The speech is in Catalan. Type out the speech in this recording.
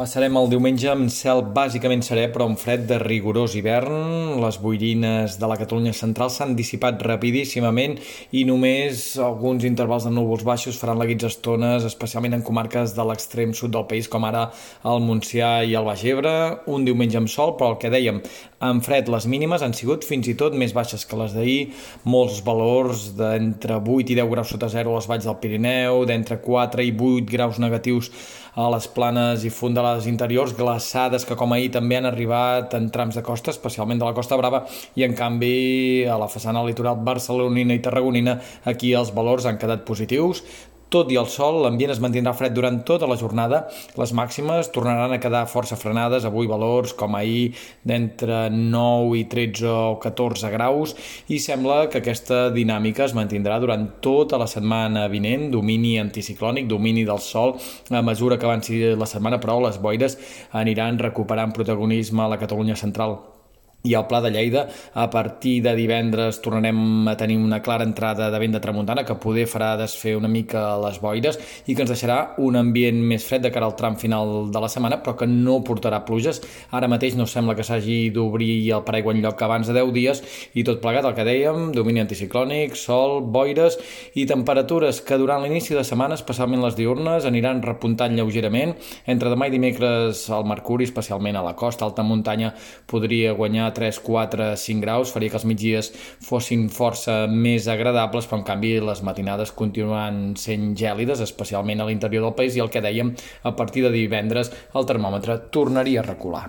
Passarem el diumenge amb cel bàsicament serè, però amb fred de rigorós hivern. Les boirines de la Catalunya central s'han dissipat rapidíssimament i només alguns intervals de núvols baixos faran la guitza estones, especialment en comarques de l'extrem sud del país, com ara el Montsià i el Baix Ebre. Un diumenge amb sol, però el que dèiem, amb fred les mínimes han sigut fins i tot més baixes que les d'ahir. Molts valors d'entre 8 i 10 graus sota zero a les valls del Pirineu, d'entre 4 i 8 graus negatius a les planes i fondalades les interiors glaçades que com ahir també han arribat en trams de costa, especialment de la Costa Brava, i en canvi a la façana litoral barcelonina i tarragonina aquí els valors han quedat positius, tot i el sol, l'ambient es mantindrà fred durant tota la jornada. Les màximes tornaran a quedar força frenades, avui valors com ahir d'entre 9 i 13 o 14 graus i sembla que aquesta dinàmica es mantindrà durant tota la setmana vinent, domini anticiclònic, domini del sol, a mesura que avanci la setmana, però les boires aniran recuperant protagonisme a la Catalunya central i al Pla de Lleida. A partir de divendres tornarem a tenir una clara entrada de vent de tramuntana que poder farà desfer una mica les boires i que ens deixarà un ambient més fred de cara al tram final de la setmana, però que no portarà pluges. Ara mateix no sembla que s'hagi d'obrir el paraigua lloc que abans de 10 dies i tot plegat, el que dèiem, domini anticiclònic, sol, boires i temperatures que durant l'inici de setmana, especialment les diurnes, aniran repuntant lleugerament. Entre demà i dimecres el mercuri, especialment a la costa, alta muntanya, podria guanyar 3, 4, 5 graus, faria que els migdies fossin força més agradables, però en canvi les matinades continuen sent gèlides, especialment a l'interior del país, i el que dèiem, a partir de divendres el termòmetre tornaria a recular.